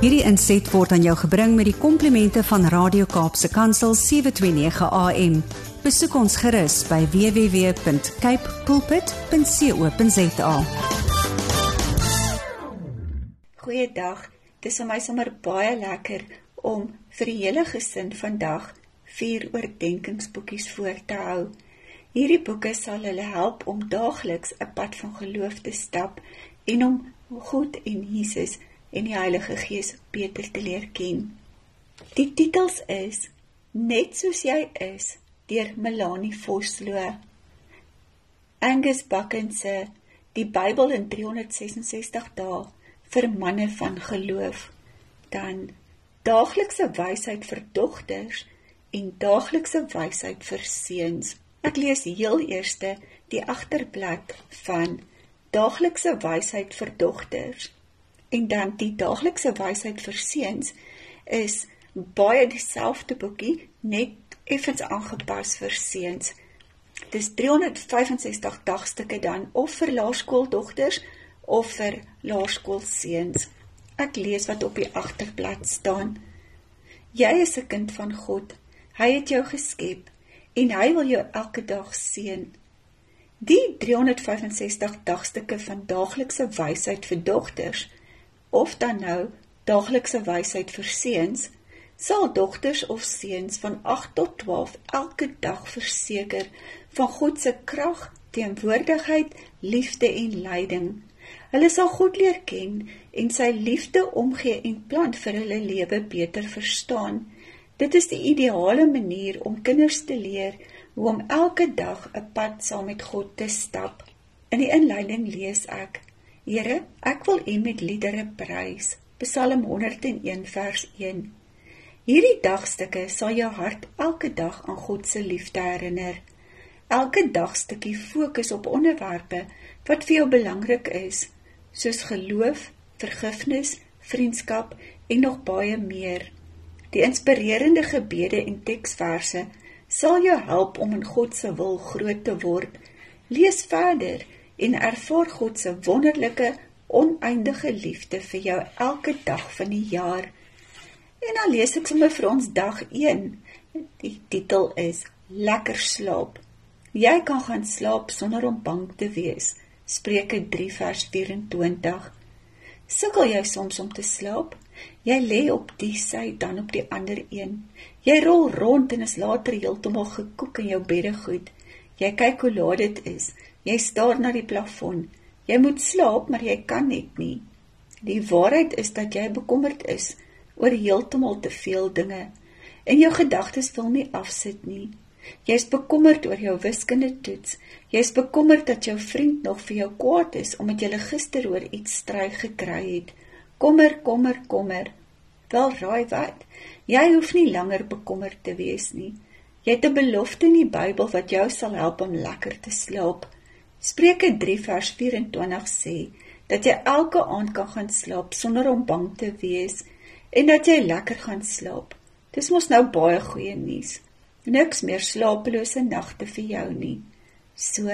Hierdie inset word aan jou gebring met die komplimente van Radio Kaapse Kansel 729 AM. Besoek ons gerus by www.cape pulpit.co.za. Goeiedag. Dis vir my sommer baie lekker om vir die hele gesin vandag vier oordeenkingsboekies voor te hou. Hierdie boeke sal hulle help om daagliks 'n pad van geloof te stap en om God en Jesus en die Heilige Gees beter te leer ken. Die titels is Net soos jy is deur Melanie Vosloo. Angus Buchan se Die Bybel in 366 dae vir manne van geloof. Dan daaglikse wysheid vir dogters en daaglikse wysheid vir seuns. Ek lees heel eerste die agterblad van daaglikse wysheid vir dogters en dan die daaglikse wysheid vir seuns is baie dieselfde boekie net effens aangepas vir seuns. Dis 365 dagstukke dan of vir laerskooldogters of vir laerskoolseuns. Ek lees wat op die agterblad staan. Jy is 'n kind van God. Hy het jou geskep en hy wil jou elke dag seën. Die 365 dagstukke van daaglikse wysheid vir dogters of dan nou daaglikse wysheid vir seuns, sal dogters of seuns van 8 tot 12 elke dag verseker van God se krag, teenwoordigheid, liefde en leiding. Hulle sal God leer ken en sy liefde omgee en plant vir hulle lewe beter verstaan. Dit is die ideale manier om kinders te leer hoe om elke dag 'n pad saam met God te stap. In die inleiding lees ek: Here, ek wil U met liedere prys. Psalm 101 vers 1. Hierdie dagstukke sal jou hart elke dag aan God se liefde herinner. Elke dagstukkie fokus op onderwerpe wat vir jou belangrik is, soos geloof, vergifnis, vriendskap en nog baie meer. Die inspirerende gebede en teksverse sal jou help om in God se wil groot te word. Lees verder en ervaar God se wonderlike oneindige liefde vir jou elke dag van die jaar. En dan lees ek sommer vir ons dag 1. Die titel is Lekker slaap. Jy kan gaan slaap sonder om bang te wees. Spreuke 3 vers 24. Sukkel jy soms om te slaap? Jy lê op die sy dan op die ander een. Jy rol rond en is later heeltemal gekoek in jou beddegoed. Jy kyk hoe laat dit is. Jy staar na die plafon. Jy moet slaap, maar jy kan net nie. Die waarheid is dat jy bekommerd is oor heeltemal te veel dinge en jou gedagtes wil nie afsit nie. Jy's bekommerd oor jou wiskunde toets. Jy's bekommerd dat jou vriend nog vir jou kwaad is omdat jy gister oor iets stry gekry het. Kommer, kommer, kommer. Wel raai wat? Jy hoef nie langer bekommerd te wees nie. Jy het 'n belofte in die Bybel wat jou sal help om lekker te slaap. Spreuke 3 vers 24 sê dat jy elke aand kan gaan slaap sonder om bang te wees en dat jy lekker gaan slaap. Dis mos nou baie goeie nuus. Niks meer slapelose nagte vir jou nie. So,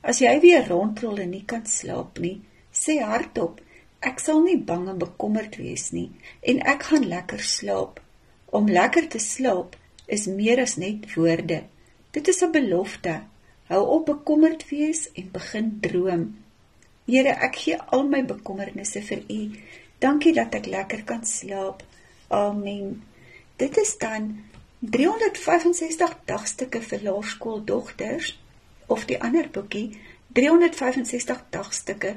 as jy weer rondrol en nie kan slaap nie, sê hardop, ek sal nie bang en bekommerd wees nie en ek gaan lekker slaap. Om lekker te slaap is meer as net woorde. Dit is 'n belofte. Hou op bekommerd wees en begin droom. Here, ek gee al my bekommernisse vir U. Dankie dat ek lekker kan slaap. Amen. Dit is dan 365 dagstukke vir laerskooldogters of die ander boekie 365 dagstukke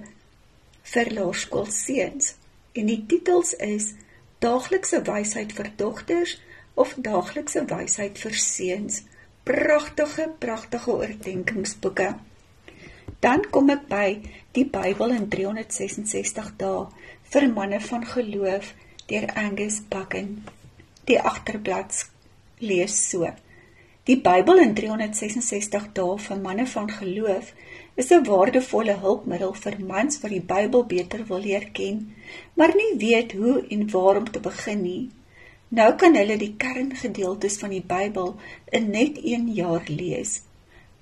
vir laerskoolseuns. En die titels is Daaglikse wysheid vir dogters of Daaglikse wysheid vir seuns pragtige pragtige oordeenkingsboeke. Dan kom ek by die Bybel in 366 dae vir manne van geloof deur Angus Buchan. Die agterblad lees so: Die Bybel in 366 dae vir manne van geloof is 'n waardevolle hulpmiddel vir mans wat die Bybel beter wil leer ken, maar nie weet hoe en waar om te begin nie. Nou kan hulle die kerngedeeltes van die Bybel in net 1 jaar lees.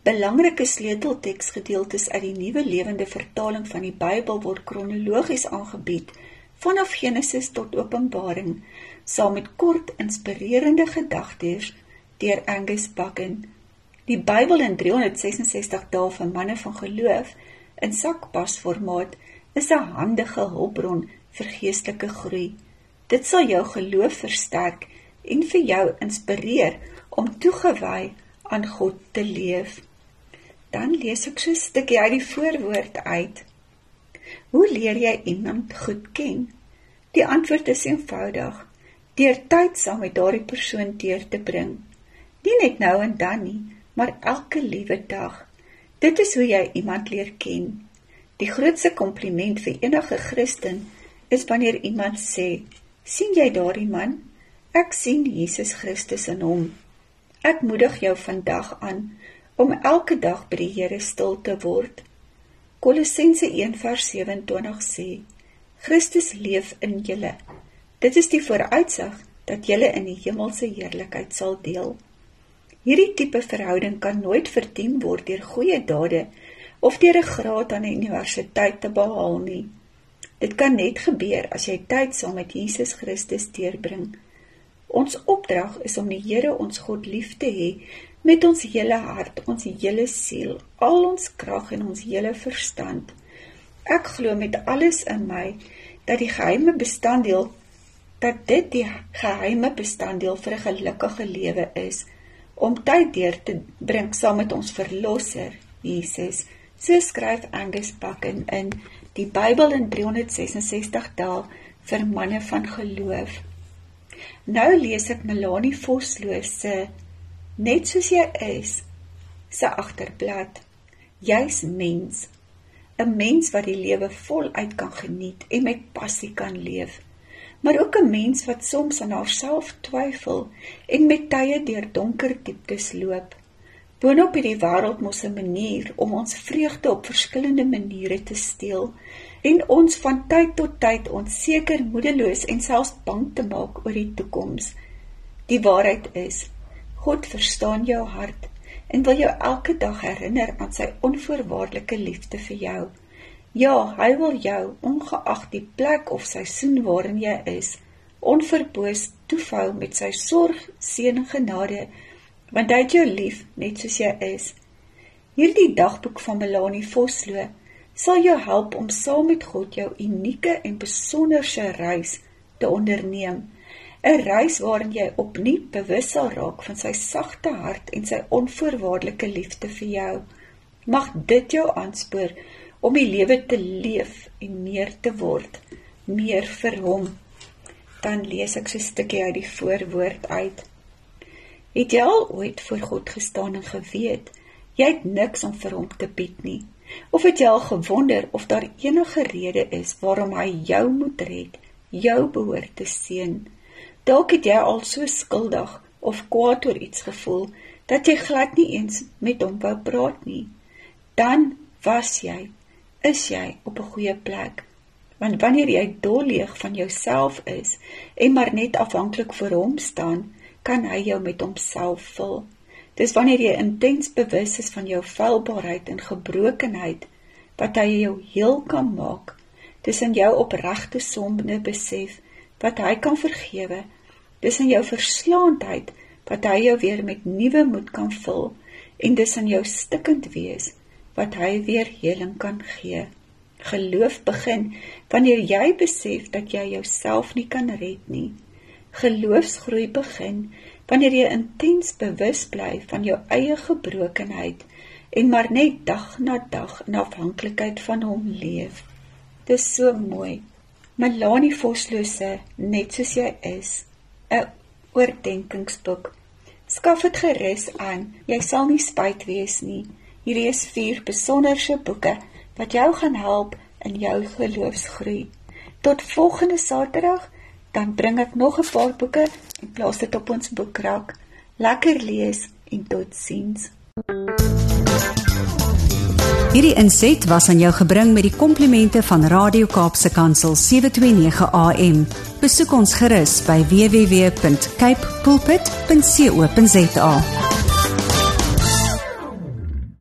Belangrike sleutelteksgedeeltes uit die Nuwe Lewende Vertaling van die Bybel word kronologies aangebied vanaf Genesis tot Openbaring, saam met kort inspirerende gedagtes deur Angus Buchan. Die Bybel in 366 dae vir manne van geloof in sakpasformaat is 'n handige hulpbron vir geestelike groei. Dit sal jou geloof versterk en vir jou inspireer om toegewy aan God te leef. Dan lees ek so 'n stukkie uit die voorwoord uit. Hoe leer jy iemand goed ken? Die antwoord is eenvoudig: deur tyd saam met daardie persoon deur te bring. Nie net nou en dan nie, maar elke liewe dag. Dit is hoe jy iemand leer ken. Die grootste kompliment vir enige Christen is wanneer iemand sê: "Sien jy daardie man? Ek sien Jesus Christus in hom." Ek moedig jou vandag aan om elke dag by die Here stil te word. Kolossense 1:27 sê: "Christus leef in julle." Dit is die vooruitsig dat julle in die hemelse heerlikheid sal deel. Hierdie tipe verhouding kan nooit verdien word deur goeie dade of deur 'n graad aan 'n universiteit te behaal nie. Dit kan net gebeur as jy tyd saam met Jesus Christus deurbring. Ons opdrag is om die Here ons God lief te hê met ons hele hart, ons hele siel, al ons krag en ons hele verstand. Ek glo met alles in my dat die geheime bestanddeel dat dit die geheime bestanddeel vir 'n gelukkige lewe is om tyd deur te bring saam met ons verlosser Jesus So skryf Angus Buchan in die Bybel in 366 dae vir manne van geloof. Nou lees ek Melanie Vosloo se Net soos jy is se agterblad. Jy's mens. 'n Mens wat die lewe voluit kan geniet en met passie kan leef. Maar ook 'n mens wat soms aan haarself twyfel en met tye deur donker dieptes loop. Boonop het die wêreld mos 'n manier om ons vreugde op verskillende maniere te steel en ons van tyd tot tyd onseker, moedeloos en selfs bang te maak oor die toekoms. Die waarheid is, God verstaan jou hart en wil jou elke dag herinner aan sy onvoorwaardelike liefde vir jou. Ja, hy wil jou ongeag die plek of seisoen waarin jy is, onverboos toefou met sy sorg, seën en genade want hy het jou lief net soos jy is. Hierdie dagboek van Melanie Vosloo sal jou help om saam met God jou unieke en besonderse reis te onderneem. 'n Reis waarin jy opnuut bewus sal raak van sy sagte hart en sy onvoorwaardelike liefde vir jou. Mag dit jou aanspoor om die lewe te leef en meer te word, meer vir hom. Dan lees ek so 'n stukkie uit die voorwoord uit. Het jy al ooit voor God gestaan en geweet jy het niks om vir hom te bied nie? Of het jy al gewonder of daar enige rede is waarom hy jou moet red, jou behoort te seën? Dalk het jy al so skuldig of kwaad oor iets gevoel dat jy glad nie eens met hom wou praat nie. Dan was jy, is jy op 'n goeie plek. Want wanneer jy dolleeg van jouself is en maar net afhanklik vir hom staan, kan hy jou met homself vul. Dis wanneer jy intens bewus is van jou feilbaarheid en gebrokenheid wat hy jou heel kan maak. Dis in jou opregte sonde besef wat hy kan vergewe. Dis in jou verslaandheid wat hy jou weer met nuwe moed kan vul en dis in jou stikkend wees wat hy weer heling kan gee. Geloof begin wanneer jy besef dat jy jouself nie kan red nie. Geloofsgroei begin wanneer jy intens bewus bly van jou eie gebrokenheid en maar net dag na dag in afhanklikheid van hom leef. Dis so mooi. Melanie Voslose, net soos jy is, 'n oordeenkingsboek. Skaf dit gerus aan. Jy sal nie spyt wees nie. Hierdie is vier besonderse boeke wat jou gaan help in jou geloofsgroei. Tot volgende Saterdag dan bring ek nog 'n paar boeke en plaas dit op ons boekrak. Lekker lees en totsiens. Hierdie inset was aan jou gebring met die komplimente van Radio Kaapse Kansel 729 AM. Besoek ons gerus by www.cape pulpit.co.za.